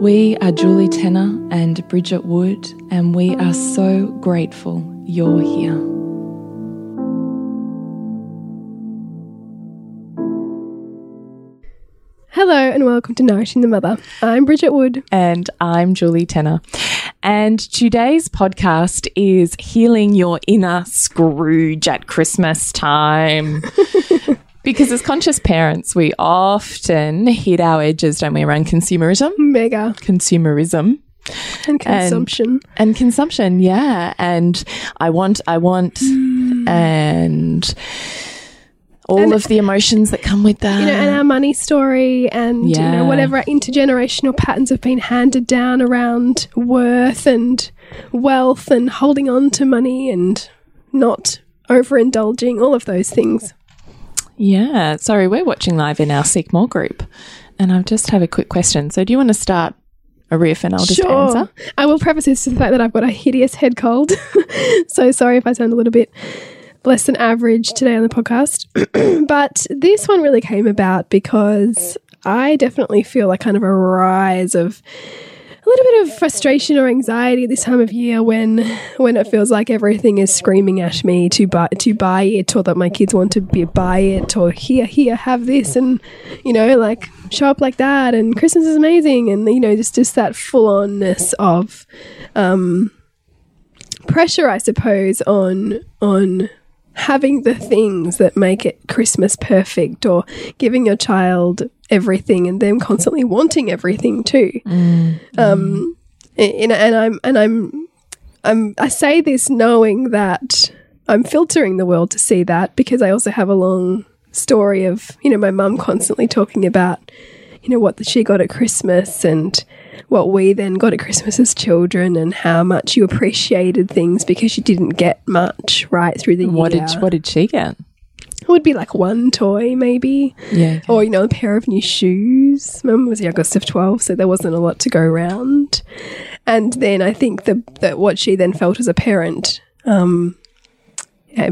We are Julie Tenner and Bridget Wood, and we are so grateful you're here. Hello and welcome to Nourishing the Mother. I'm Bridget Wood. And I'm Julie Tenner. And today's podcast is Healing Your Inner Scrooge at Christmas time. because as conscious parents, we often hit our edges, don't we, around consumerism? Mega. Consumerism. And consumption. And, and consumption, yeah. And I want, I want, mm. and all and, of the emotions that come with that. You know, and our money story and yeah. you know, whatever intergenerational patterns have been handed down around worth and wealth and holding on to money and not overindulging, all of those things. Yeah. Sorry, we're watching live in our Seek More group. And I just have a quick question. So do you want to start a riff and I'll just sure. answer? I will preface this to the fact that I've got a hideous head cold. so sorry if I sound a little bit less than average today on the podcast. but this one really came about because I definitely feel like kind of a rise of a little bit of frustration or anxiety this time of year when when it feels like everything is screaming at me to buy to buy it or that my kids want to be buy it or here here have this and you know like show up like that and Christmas is amazing and you know just just that full onness of um pressure I suppose on on having the things that make it Christmas perfect or giving your child everything and them constantly wanting everything too. Mm. Um, and, and I'm, and I'm, I'm, I say this knowing that I'm filtering the world to see that because I also have a long story of, you know, my mum constantly talking about, you know, what she got at Christmas and what we then got at Christmas as children and how much you appreciated things because you didn't get much right through the what year. Did, what did she get? It would be like one toy, maybe. Yeah. Okay. Or, you know, a pair of new shoes. Mum was the youngest of 12, so there wasn't a lot to go around. And then I think the, that what she then felt as a parent, um,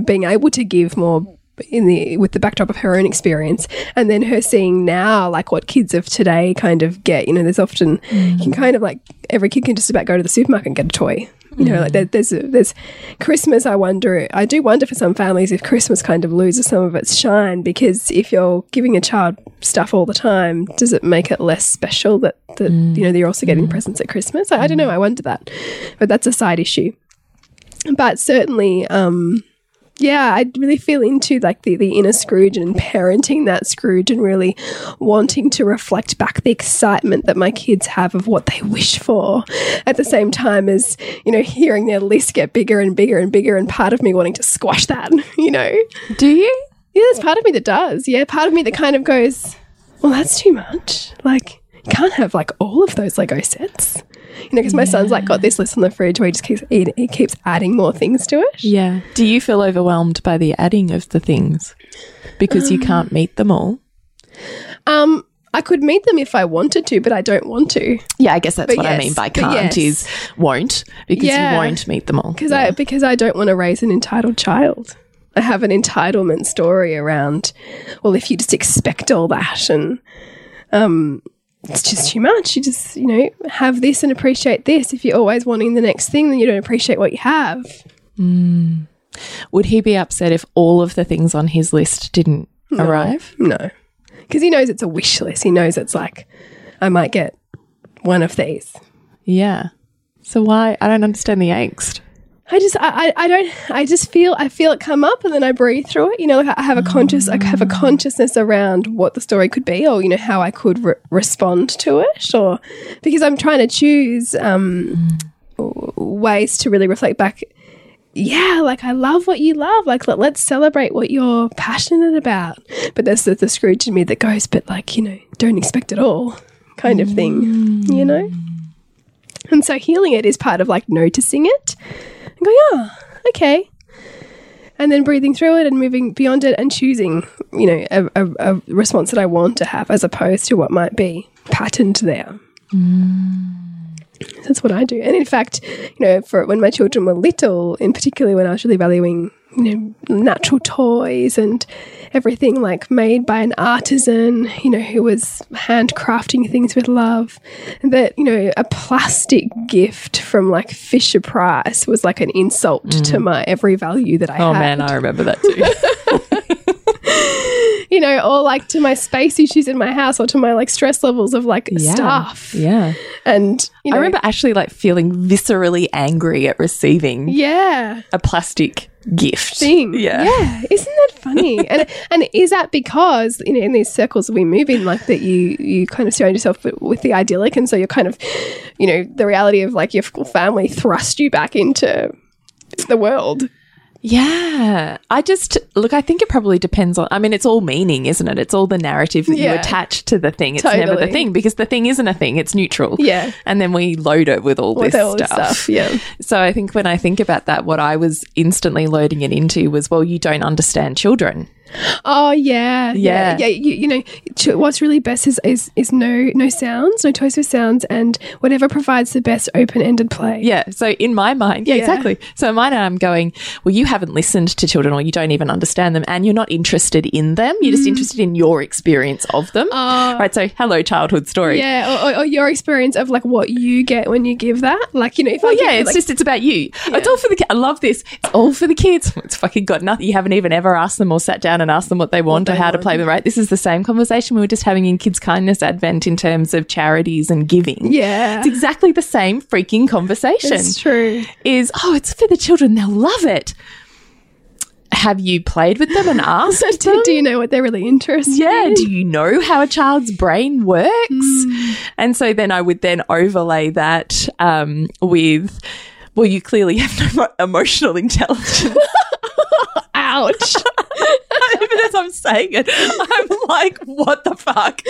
being able to give more in the with the backdrop of her own experience and then her seeing now like what kids of today kind of get you know there's often mm. you can kind of like every kid can just about go to the supermarket and get a toy you know mm. like there, there's there's christmas i wonder i do wonder for some families if christmas kind of loses some of its shine because if you're giving a child stuff all the time does it make it less special that that mm. you know they're also getting mm. presents at christmas I, I don't know i wonder that but that's a side issue but certainly um yeah, I really feel into like the, the inner Scrooge and parenting that Scrooge and really wanting to reflect back the excitement that my kids have of what they wish for at the same time as, you know, hearing their list get bigger and bigger and bigger and part of me wanting to squash that, you know. Do you? Yeah, there's part of me that does. Yeah, part of me that kind of goes, well, that's too much. Like, you can't have like all of those Lego sets. You know, because my son's like got this list on the fridge where he just keeps eating, he keeps adding more things to it. Yeah. Do you feel overwhelmed by the adding of the things because um, you can't meet them all? Um, I could meet them if I wanted to, but I don't want to. Yeah, I guess that's But what I mean by can't yes. is won't because Yeah. you won't meet them all. Because I because I don't want to raise an entitled child. I have an entitlement story around. Well, if you just expect all that, and um, it's just too much. You just you know have this and appreciate this. If you're always wanting the next thing, then you don't appreciate what you have. Mm. Would he be upset if all of the things on his list didn't arrive? No, because he knows it's a wish list. He knows it's like I might get one of these. Yeah. So why? I don't understand the angst. I just, I, I, don't, I just feel, I feel it come up and then I breathe through it. You know, like I have a conscious, I have a consciousness around what the story could be or, you know, how I could re respond to it or because I'm trying to choose um, ways to really reflect back. Yeah, like I love what you love. Like let, let's celebrate what you're passionate about. But there's the, the Scrooge in me that goes, but like, you know, don't expect it all kind of thing, you know? And so healing it is part of like noticing it going, oh, okay. And then breathing through it and moving beyond it and choosing, you know, a, a, a response that I want to have as opposed to what might be patterned there. Mm. That's what I do. And in fact, you know, for when my children were little, in particular when I was really valuing, you know, natural toys and everything like made by an artisan, you know, who was handcrafting things with love, that, you know, a plastic gift from like Fisher Price was like an insult to mm. my every value that I Oh had man, I remember that too. you know, or like to my space issues in my house or to my like stress levels of like Yeah. stuff. yeah. And, you know, I remember actually like feeling viscerally angry at receiving yeah. a plastic gift. thing. Yeah. Yeah. Isn't that funny? and and is that because, you know, in these circles we move in, like that you you kind of surround yourself with, with the idyllic and so you're kind of, you know, the reality of like your family thrust you back into the world. Yeah. I just look, I think it probably depends on I mean, it's all meaning, isn't it? It's all the narrative that you attach to the thing. It's never the thing because the thing isn't a thing, it's neutral. Yeah. And then we load it with all With this all this stuff. stuff, yeah. So I think when I think about that, what I was instantly loading it into was, well, you don't understand children. Oh yeah, Yeah. yeah. You, you know, what's really best is, is is no no sounds, no toys with sounds, and whatever provides the best open ended play. Yeah. So in my mind, yeah, Yeah. exactly. So in my mind, I'm going, well, you haven't listened to children or you don't even understand them and you're not interested in them. You're Mm. just interested in your experience of them. right. So hello, childhood story. Yeah, or, or, your experience of like what you get when you give that, like you know, if Well, give yeah, it's like, just, it's about you. It's all for the I love this. It's all for the kids. It's fucking got nothing. You haven't even ever asked them or sat down and ask them what they want or they how to play with, right? This is the same conversation we were just having in Kids Kindness Advent in terms of charities and giving. yeah, It's exactly the same freaking conversation. it's true. is, oh, it's for the children. They'll love it. Have you played with them and asked them? do, do you know what they're really interested? Yeah, in? do you know how a child's brain works? And so then I would then overlay that um, with, well, you clearly have no emotional intelligence. Ouch. Even as I'm saying it, I'm like, what the fuck?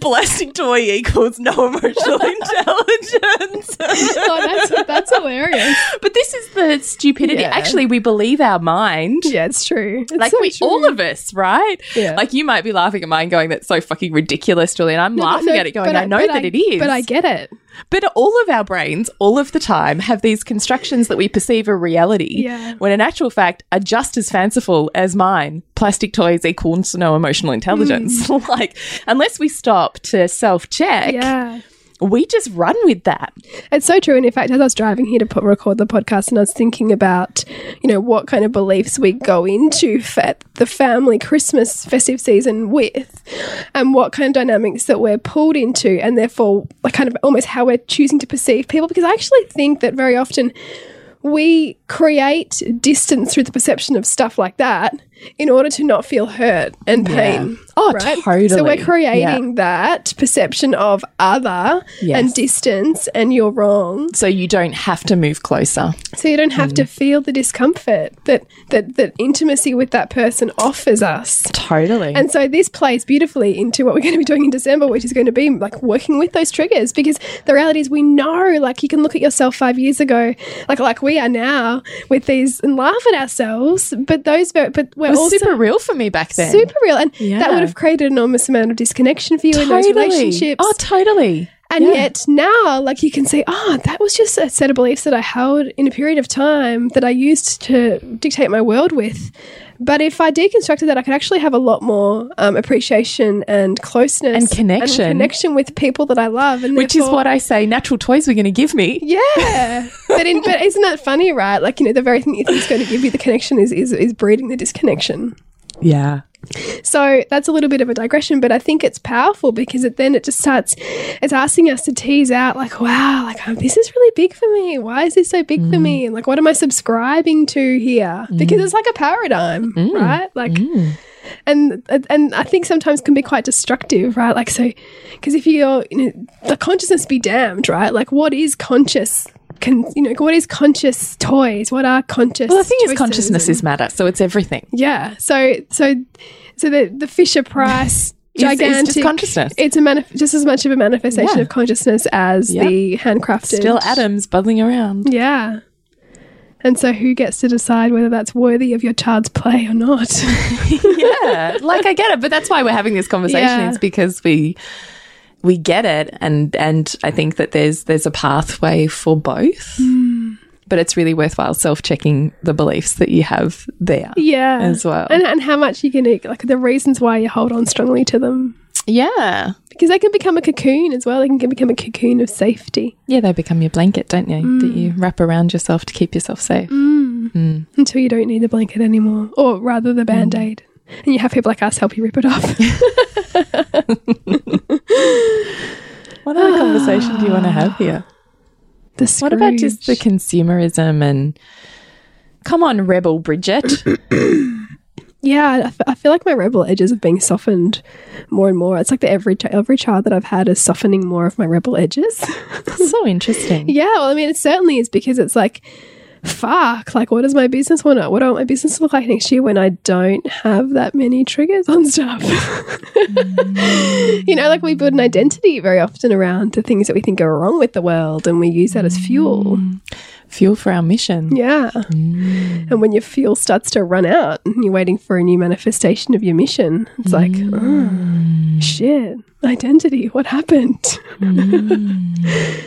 Blessing toy equals no emotional intelligence. oh, that's that's hilarious. but this is the stupidity. Yeah. Actually, we believe our mind. Yeah, it's true. It's Like so we, true. all of us, right? Yeah. Like you might be laughing at mine, going, "That's so fucking ridiculous, Julian." I'm No, laughing no, at it, going, but "I know but that it is." but I get it. But all of our brains, all of the time, have these constructions that we perceive are reality. Yeah. When in actual fact are just as fanciful as mine. Plastic toys equals no emotional intelligence. Mm. like, unless we stop to self check. Yeah. We just run with that. It's so true. And in fact, as I was driving here to put, record the podcast, and I was thinking about, you know, what kind of beliefs we go into the family Christmas festive season with, and what kind of dynamics that we're pulled into, and therefore, like, kind of almost how we're choosing to perceive people. Because I actually think that very often we create distance through the perception of stuff like that in order to not feel hurt and pain. Oh, right? So we're creating Yeah. that perception of other Yes. and distance, and you're wrong. So you don't have to move closer. So you don't have Mm. to feel the discomfort that, that that intimacy with that person offers us. Totally. And so this plays beautifully into what we're going to be doing in December, which is going to be like working with those triggers because the reality is we know like you can look at yourself five years ago, like like we are now with these and laugh at ourselves, but those but we're It was super real for me back then. super real, and that would have created an enormous amount of disconnection for you in those relationships. Oh, totally. And Yeah. yet now, like you can say, oh, that was just a set of beliefs that I held in a period of time that I used to dictate my world with. But if I deconstructed that, I could actually have a lot more um, appreciation and closeness And connection. connection with people that I love. And Which is what I say natural toys were going to give me. yeah. but, in, but isn't that funny, right? Like, you know, the very thing you think is going to give you the connection is, is, is breeding the disconnection. Yeah. So that's a little bit of a digression, but I think it's powerful because it then it just starts, it's asking us to tease out, like, wow, like um, this is really big for me. Why is this so big for mm. me? And like, what am I subscribing to here? Mm. Because it's like a paradigm, mm. right? Like, and and I think sometimes can be quite destructive, right? Like, so because if you're, you know, the consciousness be damned, right? Like, what is conscious? Can you know what is conscious toys? What are conscious? Well, the thing is, consciousness is matter, so it's everything. yeah. So so so the the Fisher Price Is- is just gigantic consciousness. It's a manif- just as much of a manifestation Yeah. of consciousness as Yeah. the handcrafted. Still atoms bubbling around. Yeah. And so who gets to decide whether that's worthy of your child's play or not? yeah, like I get it, but that's why we're having this conversation. Yeah. Is because we we get it, and and I think that there's there's a pathway for both. Hmm. But it's really worthwhile self checking the beliefs that you have there. yeah. As well. And, and how much you can, like the reasons why you hold on strongly to them. Yeah, Because they can become a cocoon as well. They can become a cocoon of safety yeah, they become your blanket, don't you? That you Mm. wrap around yourself to keep yourself safe. until you don't need the blanket anymore, or rather the band aid. And you have people like us help you rip it off. What other conversation do you want to have here? The What about just the consumerism and come on, rebel Bridget? yeah? I, f- I feel like my rebel edges are being softened more and more. It's like the every ch- every child that I've had is softening more of my rebel edges. so interesting. yeah, well, I mean, it certainly is because it's like, fuck, like, what does my business want? to What do I want my business to look like next year when I don't have that many triggers on stuff? you know, like we build an identity very often around the things that we think are wrong with the world, and we use that as fuel. Mm. Fuel for our mission. Yeah. Mm. And when your fuel starts to run out and you're waiting for a new manifestation of your mission, it's like, mm. oh, shit, identity, what happened?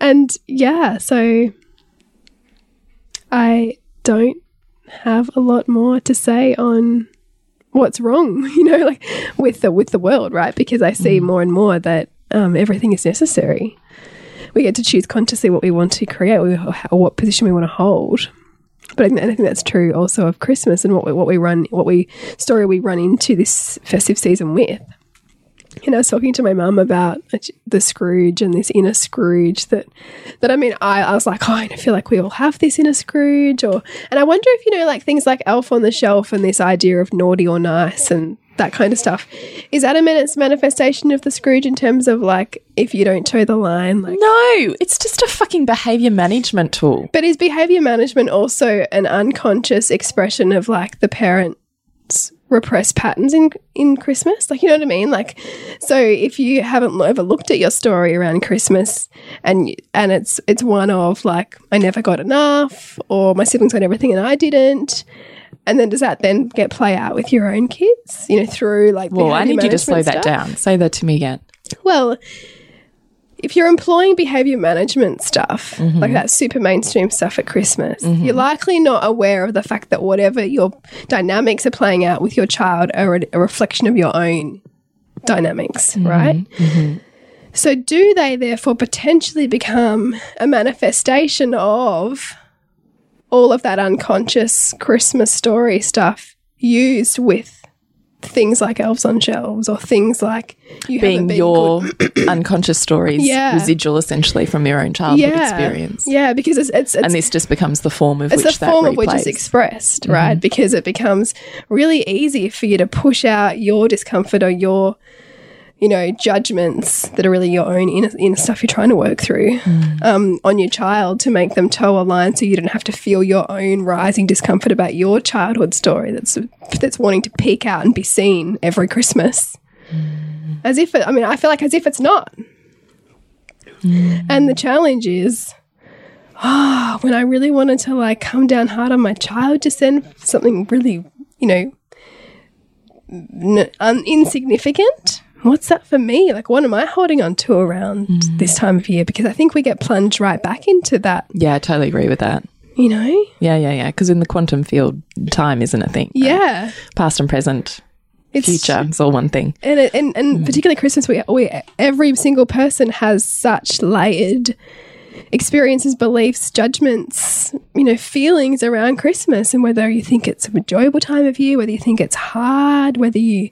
and yeah, so I don't have a lot more to say on what's wrong, you know, like with the with the world, right? Because I see more and more that um, everything is necessary. We get to choose consciously what we want to create or or what position we want to hold. But I think, I think that's true also of Christmas and what we, what we run, what we story we run into this festive season with. You know, I was talking to my mum about the Scrooge and this inner Scrooge that, that I mean, I, I was like, oh, I feel like we all have this inner Scrooge, or, and I wonder if you know, like things like Elf on the Shelf and this idea of naughty or nice and that kind of stuff, is that a manifest- manifestation of the Scrooge in terms of like if you don't toe the line, like No, it's just a fucking behavior management tool. But is behavior management also an unconscious expression of like the parents' repressed patterns in in Christmas? Like you know what I mean? Like so if you haven't ever looked at your story around Christmas and and it's it's one of like I never got enough or my siblings got everything and I didn't. And then does that then get play out with your own kids? You know, through like Well, I need you to slow management that stuff? down. Say that to me again. Well, if you're employing behavior management stuff, Mm-hmm. like that super mainstream stuff at Christmas, you're likely not aware of the fact that whatever your dynamics are playing out with your child are a, reflection of your own dynamics, Mm-hmm. right? So, do they therefore potentially become a manifestation of all of that unconscious Christmas story stuff used with things like elves on shelves or things like Being been your unconscious stories Yeah. residual essentially from your own childhood experience. Yeah, because it's it's, it's, And this just becomes the form of it's which the that form of which it's expressed, Mm-hmm. right? Because it becomes really easy for you to push out your discomfort or your, you know, judgments that are really your own inner, inner stuff you're trying to work through Mm. um, on your child to make them toe a line so you don't have to feel your own rising discomfort about your childhood story that's that's wanting to peek out and be seen every Christmas. Mm. As if it, I mean, I feel like as if it's not. Mm. And the challenge is ah, when I really wanted to like come down hard on my child just then, something really you know, n- un- insignificant. What's that for me? Like, what am I holding on to around mm. this time of year? Because I think we get plunged right back into that, Yeah, I totally agree with that. you know? Yeah, yeah, yeah. Because in the quantum field, time isn't a thing. Yeah. Past and present, It's future, it's all one thing. and and, and mm. particularly Christmas, we, we every single person has such layered experiences, beliefs, judgments, you know, feelings around Christmas, and whether you think it's an enjoyable time of year, whether you think it's hard, whether you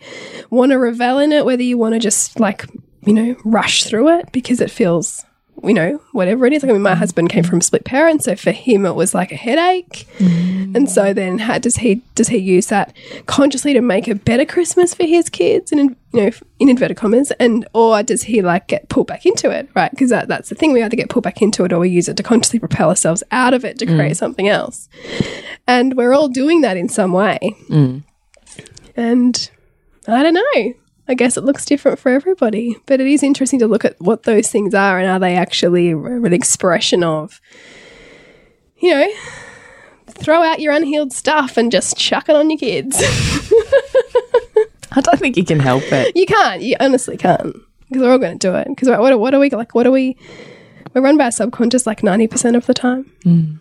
want to revel in it, whether you want to just like you know rush through it because it feels. You know, whatever it is. Like, I mean, my husband came from split parents, so for him it was like a headache. Mm. And so then, how does he does he use that consciously to make a better Christmas for his kids, and in, you know, in inverted commas, and or does he like get pulled back into it, right? Because that, that's the thing. We either get pulled back into it, or we use it to consciously propel ourselves out of it to create mm. something else. And we're all doing that in some way. Mm. And I don't know. I guess it looks different for everybody, but it is interesting to look at what those things are and are they actually an expression of, you know, throw out your unhealed stuff and just chuck it on your kids. I don't think you can help it. you can't. You honestly can't because we're all going to do it. Because what, what are we like? What are we? We're run by our subconscious like ninety percent of the time. Hmm.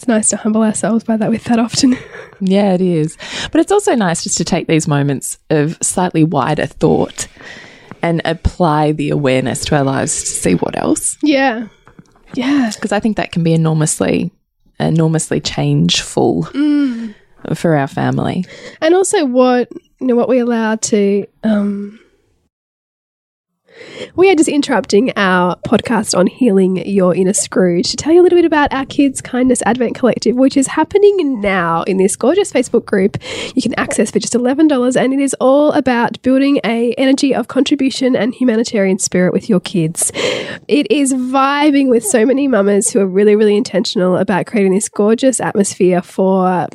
It's nice to humble ourselves by that with that often. Yeah, it is. But it's also nice just to take these moments of slightly wider thought and apply the awareness to our lives to see what else. yeah, yeah, Because I think that can be enormously, enormously changeful for our family. and also what you know what we allow to. um we are just interrupting our podcast on healing your inner Scrooge to tell you a little bit about our Kids Kindness Advent Collective, which is happening now in this gorgeous Facebook group. You can access for just eleven dollars, and it is all about building a energy of contribution and humanitarian spirit with your kids. It is vibing with so many mamas who are really, really intentional about creating this gorgeous atmosphere for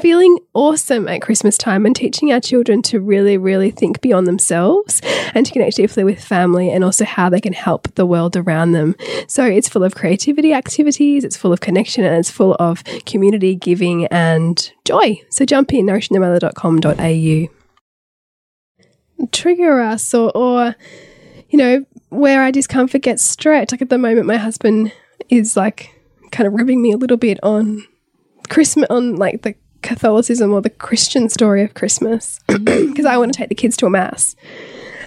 feeling awesome at Christmas time and teaching our children to really, really think beyond themselves and to connect deeply with family and also how they can help the world around them. So it's full of creativity activities, it's full of connection, and it's full of community giving and joy. So jump in, nourishingthemother.com.au. Trigger us or, or, you know, where our discomfort gets stretched. Like at the moment, my husband is like kind of ribbing me a little bit on Christmas, on like the Catholicism or the Christian story of Christmas because I want to take the kids to a mass.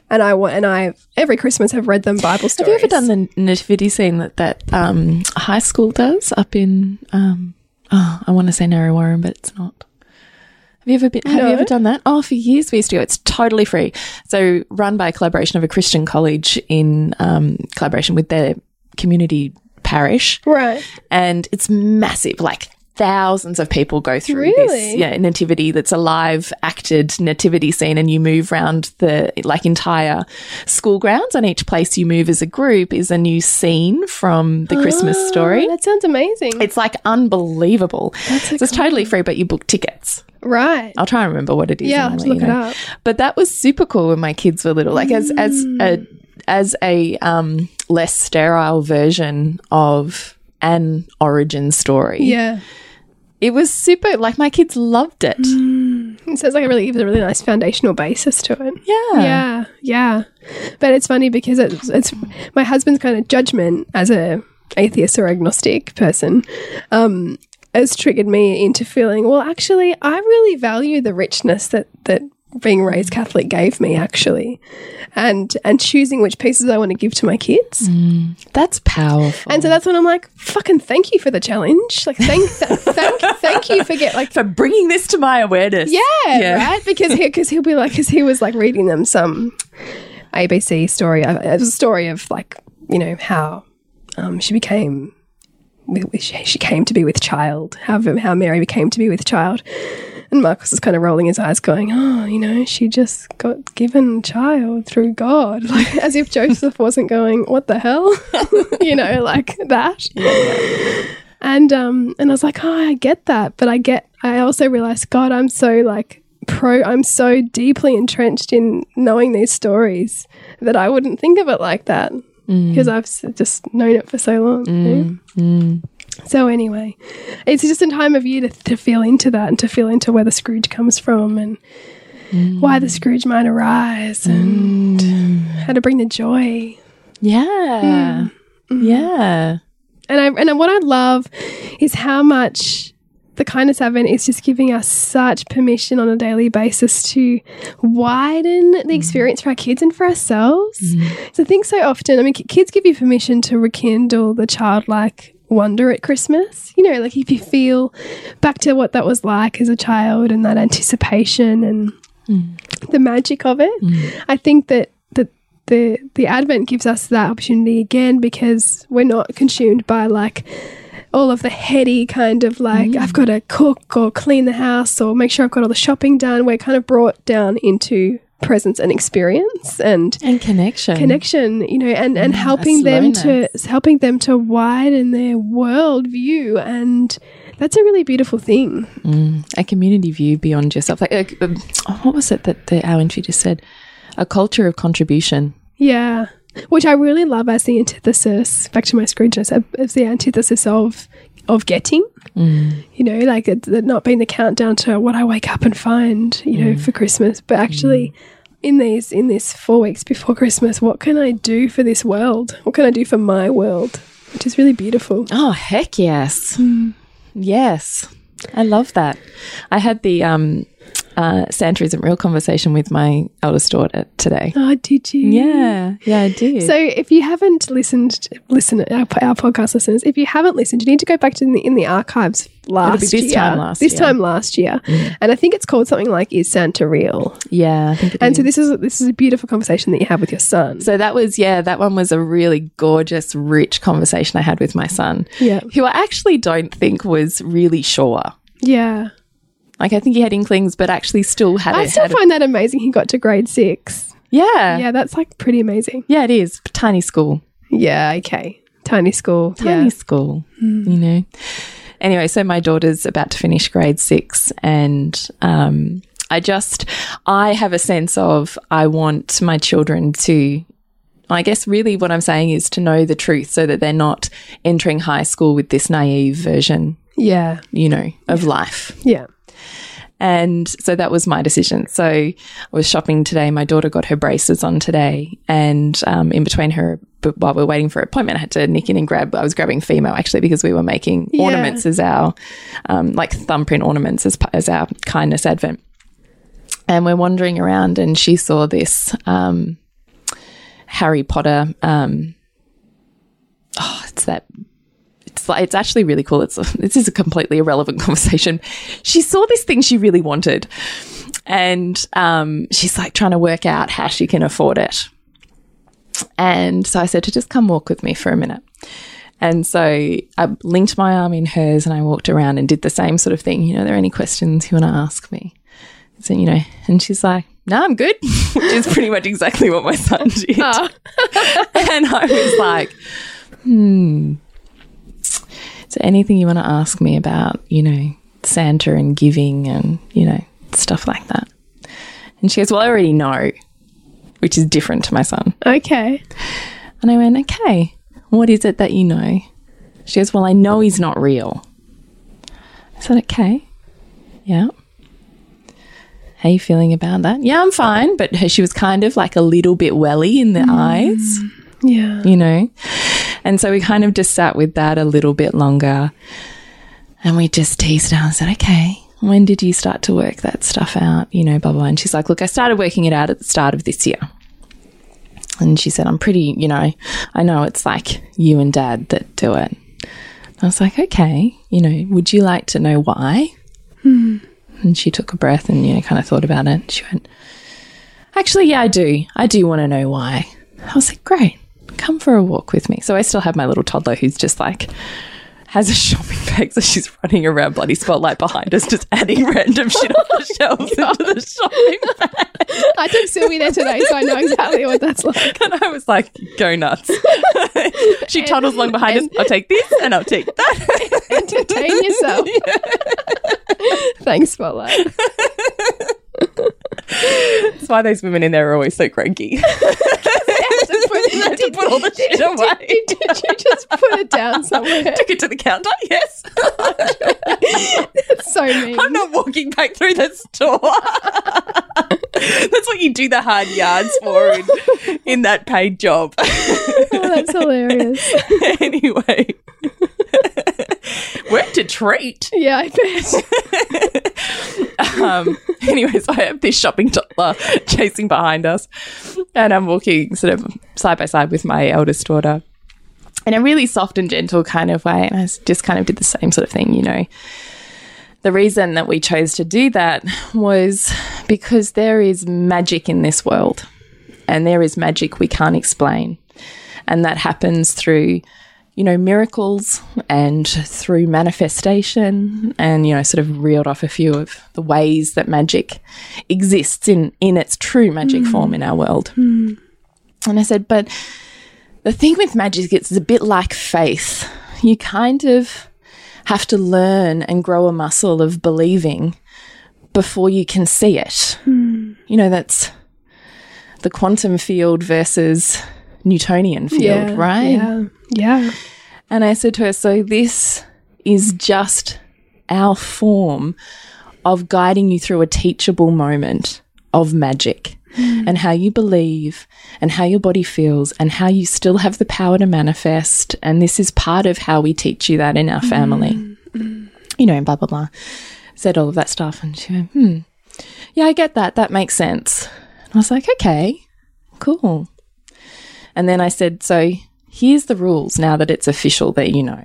And I want, and I every Christmas have read them Bible stories. Have you ever done the nativity scene that that um, high school does up in? Um, oh, I want to say Narre Warren, but it's not. Have you ever been? Have No. you ever done that? Oh, for years we used to go. It's totally free. So run by a collaboration of a Christian college in um, collaboration with their community parish, right? and it's massive. Like thousands of people go through Really? this yeah nativity that's a live acted nativity scene and you move around the like entire school grounds and each place you move as a group is a new scene from the christmas story Oh, that sounds amazing. it's like unbelievable so it's totally free but you book tickets right? i'll try and remember what it is Yeah, I'll and have I'll to let look you it up. but that was super cool when my kids were little like as as a Mm. as a um less sterile version of an origin story Yeah, it was super like my kids loved it. it sounds like it really gives a really nice foundational basis to it. Yeah. Yeah, yeah. But it's funny because it's, it's my husband's kind of judgment as a atheist or agnostic person um, has triggered me into feeling, well, actually, I really value the richness that that being raised Catholic gave me, actually, and and choosing which pieces I want to give to my kids. That's powerful. And so that's when I'm like, fucking thank you for the challenge. Like, thank, th- thank, thank you for get like for bringing this to my awareness. yeah, Yeah. right. Because he, because he'll be like, because he was like reading them some ABC story. uh, It was a story of like you know how um, she became. with- with- She she came to be with child. How how Mary became to be with child, and Marcus is kind of rolling his eyes, going, "Oh, you know, she just got given child through God," like as if Joseph wasn't going, "What the hell," you know, like that. And um and I was like, oh, I get that, but I get I also realized, God, I'm so like pro I'm so deeply entrenched in knowing these stories that I wouldn't think of it like that mm. because I've just known it for so long. you know? Mm, mm. So anyway, it's just a time of year to, to feel into that and to feel into where the Scrooge comes from and why the Scrooge might arise and mm. how to bring the joy. Yeah. Mm. Mm-hmm. Yeah. And I and what I love is how much the kindness advent is just giving us such permission on a daily basis to widen the mm. experience for our kids and for ourselves. So I think so often, I mean, kids give you permission to rekindle the childlike wonder at Christmas. You know, like if you feel back to what that was like as a child and that anticipation and mm. the magic of it. Mm. I think that that the the Advent gives us that opportunity again because we're not consumed by like all of the heady kind of like mm. I've got to cook or clean the house or make sure I've got all the shopping done. We're kind of brought down into presence and experience and And connection. connection you know and and mm, helping them to helping them to widen their world view and that's a really beautiful thing mm, a community view beyond yourself. Like, um, oh, what was it that the, our entry just said? A culture of contribution. Yeah. Which I really love as the antithesis, back to my screen Scroogeness, as the antithesis of of getting. Mm. You know, like it, it not being the countdown to what I wake up and find, you know, mm. for Christmas, but actually mm. in these in this four weeks before Christmas, what can I do for this world? What can I do for my world? Which is really beautiful. Oh, heck yes. Yes. I love that. I had the um, uh, Santa isn't real conversation with my eldest daughter today. Oh, did you? Yeah. Yeah, I did. So if you haven't listened, listen, our, our podcast listeners, if you haven't listened, you need to go back to in the, in the archives last this year. time last this year. time last year, and I think it's called something like "Is Santa Real?" yeah, I think it And so this is this is a beautiful conversation that you have with your son. So that was, yeah, that one was a really gorgeous, rich conversation I had with my son, Yeah, who I actually don't think was really sure. yeah. Like, I think he had inklings, but actually still had I it. still had find that amazing. He got to grade six. yeah. Yeah, that's like pretty amazing. Yeah, it is. Tiny school. Yeah. Okay. Tiny school. Tiny yeah. school, you know. Anyway, so my daughter's about to finish grade six, and um, I just, I have a sense of I want my children to. I guess really what I'm saying is to know the truth so that they're not entering high school with this naive version, Yeah. you know, of life. Yeah. And so that was my decision. So I was shopping today. My daughter got her braces on today. And um, in between her, but while we are waiting for her appointment, I had to nick in and grab, I was grabbing Fimo actually because we were making Yeah. ornaments as our, um, like thumbprint ornaments as, as our kindness advent. And we're wandering around and she saw this um, Harry Potter. Um, oh, it's that it's actually really cool. It's this is a completely irrelevant conversation. She saw this thing she really wanted, and um, she's like trying to work out how she can afford it. And so I said to just come walk with me for a minute. And so I linked my arm in hers, and I walked around and did the same sort of thing. You know, are there any questions you want to ask me? So you know, and she's like, "No, I'm good," which is pretty much exactly what my son did. Oh. and I was like, hmm. So anything you want to ask me about, you know, Santa and giving and, you know, stuff like that. And she goes, Well, I already know, which is different to my son. Okay. And I went, Okay, what is it that you know? She goes, Well, I know he's not real. I said, Okay. Yeah. How you feeling about that? Yeah, I'm fine. But her, she was kind of like a little bit welly in the mm. eyes Yeah. you know? And so we kind of just sat with that a little bit longer and we just teased out and said, okay, when did you start to work that stuff out? You know, blah, blah. And she's like, look, I started working it out at the start of this year. And she said, I'm pretty, you know, I know it's like you and dad that do it. I was like, okay, you know, would you like to know why? Hmm. And she took a breath and, you know, kind of thought about it. She went, actually, yeah, I do. I do want to know why. I was like, great, come for a walk with me. So I still have my little toddler who's just like, has a shopping bag, so she's running around bloody Spotlight behind us, just adding random shit off the shelves into the shopping bag. I took Sylvie there today, so I know exactly what that's like. And I was like, go nuts. she toddles along behind us. I'll take this and I'll take that. Entertain yourself. Thanks, Spotlight. That's why those women in there are always so cranky. Put, to to put all the shit away. Did, did, did you just put it down somewhere? Took it to the counter. Yes. That's so mean. I'm not walking back through the store. That's what you do the hard yards for in, in that paid job. oh, that's hilarious. anyway, a treat. Yeah, I bet. Um, anyway, so I have this shopping toddler chasing behind us, and I'm walking sort of side by side with my eldest daughter in a really soft and gentle kind of way. And I just kind of did the same sort of thing, you know. The reason that we chose to do that was because there is magic in this world, and there is magic we can't explain. And that happens through, you know, miracles and through manifestation, and, you know, sort of reeled off a few of the ways that magic exists in, in its true magic hmm. form in our world. Hmm. And I said, but the thing with magic is it's a bit like faith. You kind of have to learn and grow a muscle of believing before you can see it. Hmm. You know, that's the quantum field versus Newtonian field, yeah, right? Yeah. Yeah. And I said to her, So this is just our form of guiding you through a teachable moment of magic hmm. and how you believe and how your body feels and how you still have the power to manifest. And this is part of how we teach you that in our family. Hmm, hmm. You know, and blah, blah, blah. Said all of that stuff. And she went, Hmm, yeah, I get that. That makes sense. And I was like, Okay, cool. And then I said, So here's the rules now that it's official that you know.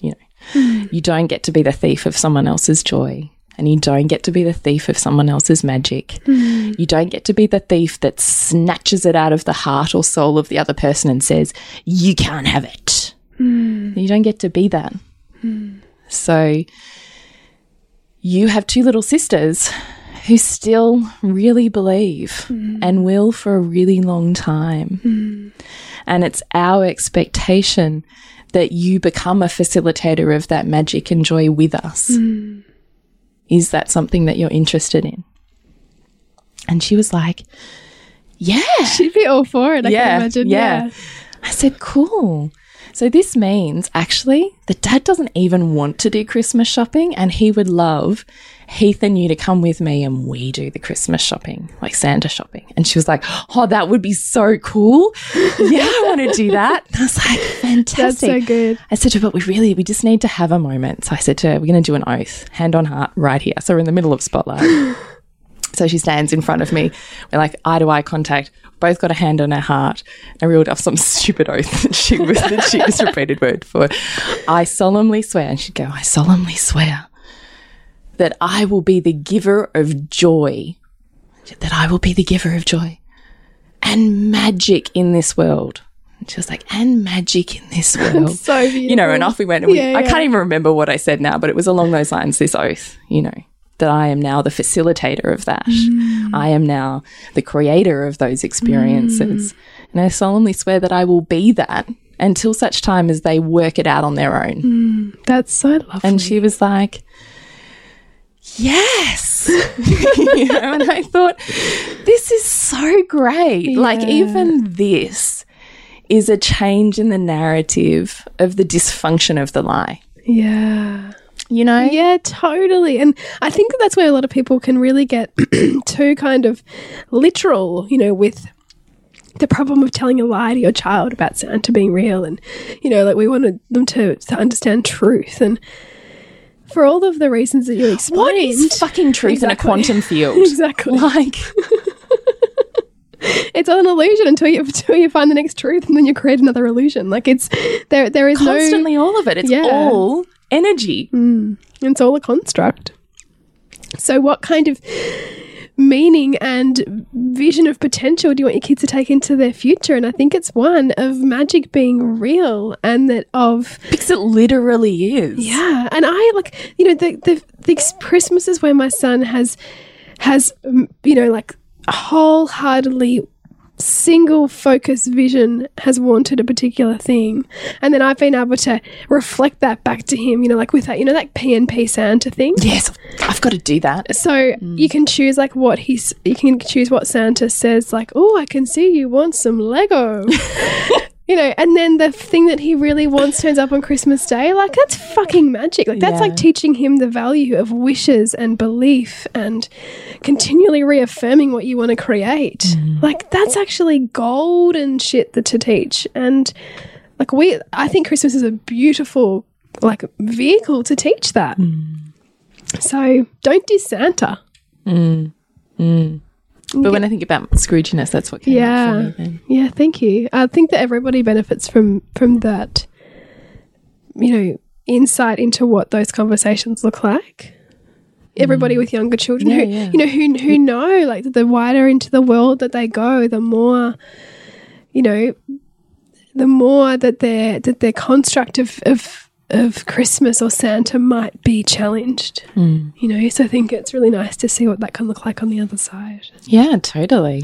You know, hmm. you don't get to be the thief of someone else's joy. And you don't get to be the thief of someone else's magic. Hmm. You don't get to be the thief that snatches it out of the heart or soul of the other person and says, You can't have it. Hmm. You don't get to be that. So you have two little sisters who still really believe mm. and will for a really long time. Mm. And it's our expectation that you become a facilitator of that magic and joy with us. Mm. Is that something that you're interested in? And she was like, Yeah. She'd be all for it, I yeah, can imagine. yeah. I said, Cool. So this means actually that dad doesn't even want to do Christmas shopping and he would love Heath and you to come with me and we do the Christmas shopping, like Santa shopping. And she was like, Oh, that would be so cool. yeah, I want to do that. And I was like, Fantastic. That's so good. I said to her, but we really, we just need to have a moment. So I said to her, we're going to do an oath, hand on heart, right here. So we're in the middle of Spotlight. so she stands in front of me. We're like eye to eye contact. Both got a hand on her heart and reeled off some stupid oath that she was that she just repeated word for. I solemnly swear, and she'd go, I solemnly swear that I will be the giver of joy. That I will be the giver of joy and magic in this world. And she was like, and magic in this world. So beautiful. you know, and off we went. And we, Yeah, I can't even remember what I said now, but it was along those lines this oath, you know, that I am now the facilitator of that. Mm. I am now the creator of those experiences. Mm. And I solemnly swear that I will be that until such time as they work it out on their own. Mm. That's so lovely. And she was like, Yes. you know, and I thought, this is so great. Like, even this is a change in the narrative of the dysfunction of the lie. yeah. You know? Yeah, totally. And I think that that's where a lot of people can really get too kind of literal, you know, with the problem of telling a lie to your child about Santa being real. And, you know, like we wanted them to, to understand truth. And for all of the reasons that you explained. What is fucking truth in a quantum field? Exactly. Like, it's all an illusion until you until you find the next truth and then you create another illusion. Like it's there there is constantly all of it. It's Yeah. all energy. no it's all a construct. So what kind of meaning and vision of potential do you want your kids to take into their future? And I think it's one of magic being real and that of Because it literally is. yeah, and I like you know the the, the Christmases where my son has has um, you know like wholeheartedly single focus vision has wanted a particular thing and then i've been able to reflect that back to him you know like with that you know like pnp santa thing? Yes, I've got to do that. so you can choose like what he's you can choose what santa says like oh i can see you want some lego you know and then the thing that he really wants turns up on christmas day like that's fucking magic. Like that's Yeah. like teaching him the value of wishes and belief and continually reaffirming what you want to create. Mm-hmm. Like that's actually golden shit that to teach. And like we i think christmas is a beautiful like vehicle to teach that. Mm. So don't diss Santa. Mm. Mm. But when I think about Scrooginess, that's what came Yeah. me then. Yeah, thank you. I think that everybody benefits from from that, you know, insight into what those conversations look like. Everybody mm. with younger children Yeah, who yeah. you know who who know like the wider into the world that they go, the more you know, the more that their that their construct of of of Christmas or Santa might be challenged. Hmm. You know, so I think it's really nice to see what that can look like on the other side. Yeah, totally.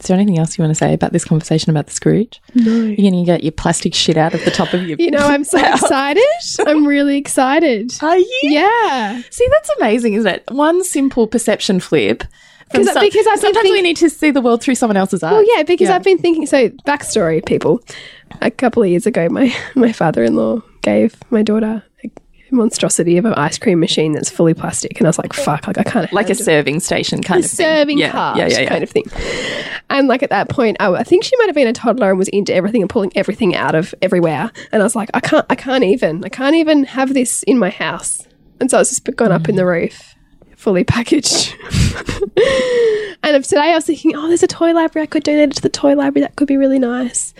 Is there anything else you want to say about this conversation about the Scrooge? No. You're going to get your plastic shit out of the top of your. You know, I'm so excited. I'm really excited. Are you? Yeah. See, that's amazing, isn't it? One simple perception flip. 'Cause- because I've sometimes we need to see the world through someone else's eyes. Well, yeah, because I've been thinking. So, backstory, people. A couple of years ago, my my father-in-law gave my daughter a monstrosity of an ice cream machine that's fully plastic, and I was like, "Fuck!" Like I can't like a serving station kind a of thing. serving yeah, cart yeah, yeah, yeah. kind of thing. And like at that point, I, I think she might have been a toddler and was into everything and pulling everything out of everywhere. And I was like, I can't, I can't even, I can't even have this in my house. And so it's just gone up in the roof, fully packaged. and of today, I was thinking, oh, there's a toy library. I could donate it to the toy library. That could be really nice.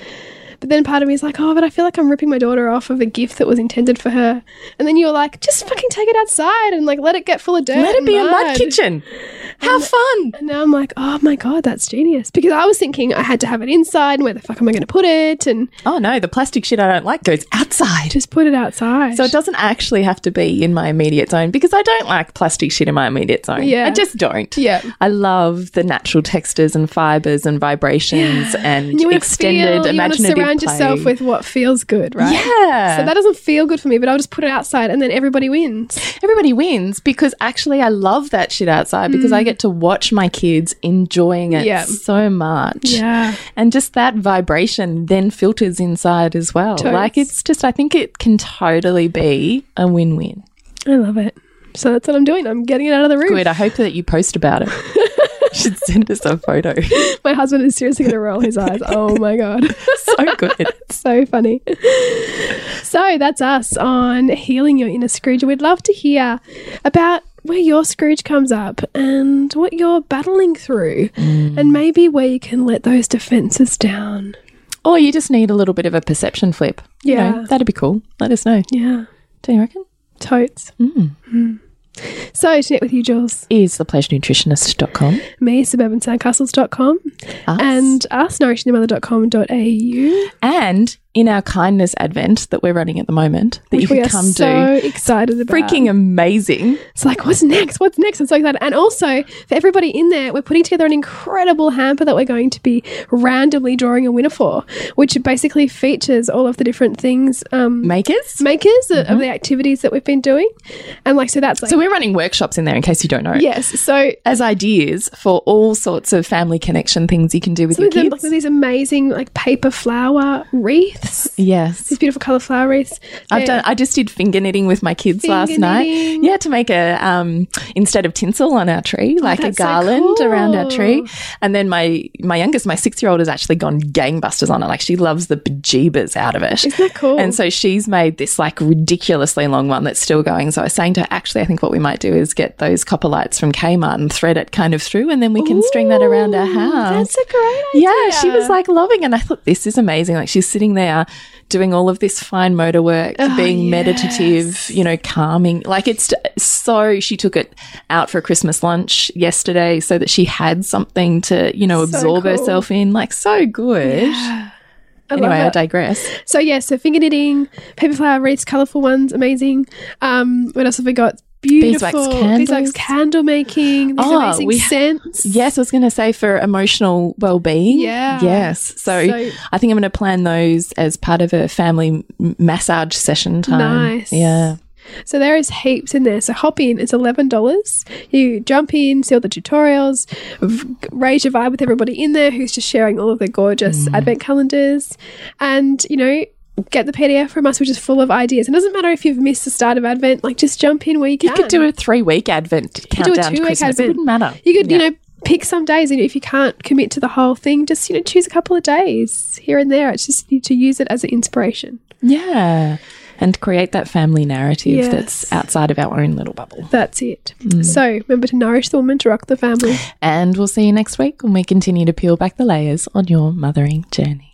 But then part of me is like, oh, but I feel like I'm ripping my daughter off of a gift that was intended for her. And then you're like, just fucking take it outside and like let it get full of dirt. Let it and be a mud mud. kitchen. How fun! And now I'm like, oh my god, that's genius. Because I was thinking I had to have it inside, and where the fuck am I going to put it? And Oh no, the plastic shit I don't like goes outside. just put it outside. So it doesn't actually have to be in my immediate zone because I don't like plastic shit in my immediate zone. Yeah. I just don't. Yeah. I love the natural textures and fibers and vibrations and And to extended feel, imaginative surround play. yourself with what feels good, right? Yeah. So that doesn't feel good for me, but I'll just put it outside, and then everybody wins. Everybody wins because actually I love that shit outside because I get to watch my kids enjoying it Mm. Yeah. so much. Yeah. And just that vibration then filters inside as well. Totes. Like it's just I think it can totally be a win-win. I love it. So that's what I'm doing. I'm getting it out of the room. Good. I hope that you post about it. should send us a photo. My husband is seriously going to roll his eyes. Oh my god. so good. so funny. So that's us on healing your inner Scrooge. We'd love to hear about where your Scrooge comes up and what you're battling through, and maybe where you can let those defenses down. Or you just need a little bit of a perception flip. You know, Yeah. that'd be cool. Let us know. Yeah, Do you reckon? totes. Mm. So, to connect with you, Jules, Is thepleasurenutritionist.com. me, suburbansandcastles.com, Us. and us, nourishingthemother.com.au. and in our kindness advent that we're running at the moment that you which we can come so do. excited about. Freaking amazing. It's like, what's next? What's next? I'm so excited. And also, for everybody in there, we're putting together an incredible hamper that we're going to be randomly drawing a winner for, which basically features all of the different things, um, Makers. makers of- of the activities that we've been doing. And like, so that's like, So we're running workshops in there in case you don't know. yes. So, As ideas for all sorts of family connection things you can do with your with, them, kids. like, these amazing like paper flower wreaths, yes. these beautiful color flower wreaths. I've done. I just did finger knitting with my kids Finger last night. Yeah, to make a um instead of tinsel on our tree, like a Oh, that's so garland around our tree. And then my my youngest, my six year old, has actually gone gangbusters on it. Like she loves the bejeebers out of it. Isn't that cool? And so she's made this like ridiculously long one that's still going. So I was saying to her, actually, I think what we might do is get those copper lights from Kmart and thread it kind of through, and then we can string that around our house. That's a great idea. Yeah, she was like loving it. And I thought, this is amazing. Like she's sitting there doing all of this fine motor work, Oh, being meditative, you know, calming. Like it's so, she took it out for a Christmas lunch yesterday so that she had something to, you know, So absorb cool. herself in. Like so good. I Anyway, I digress. So yeah, so finger knitting, paper flower wreaths, colourful ones, amazing. Um, what else have we got? Beautiful Beeswax beeswax candles. candle making, these Oh, amazing we- scents. Yes, I was going to say for emotional well-being. Yeah. Yes. So, So- I think I'm going to plan those as part of a family m- massage session time. Nice. Yeah. So there is heaps in there. So hop in. It's eleven dollars. You jump in, see all the tutorials, raise your vibe with everybody in there who's just sharing all of their gorgeous Mm. advent calendars, and you know. Get the PDF from us, which is full of ideas. It doesn't matter if you've missed the start of Advent, like just jump in where you can. You could do a three-week Advent You could do a two-week Advent. It wouldn't matter. You could, Yeah. you know, pick some days, and if you can't commit to the whole thing, just you know, choose a couple of days here and there. It's just to use it as an inspiration. Yeah. And create that family narrative Yes. that's outside of our own little bubble. That's it. Mm. So remember to nourish the woman, to rock the family. And we'll see you next week when we continue to peel back the layers on your mothering journey.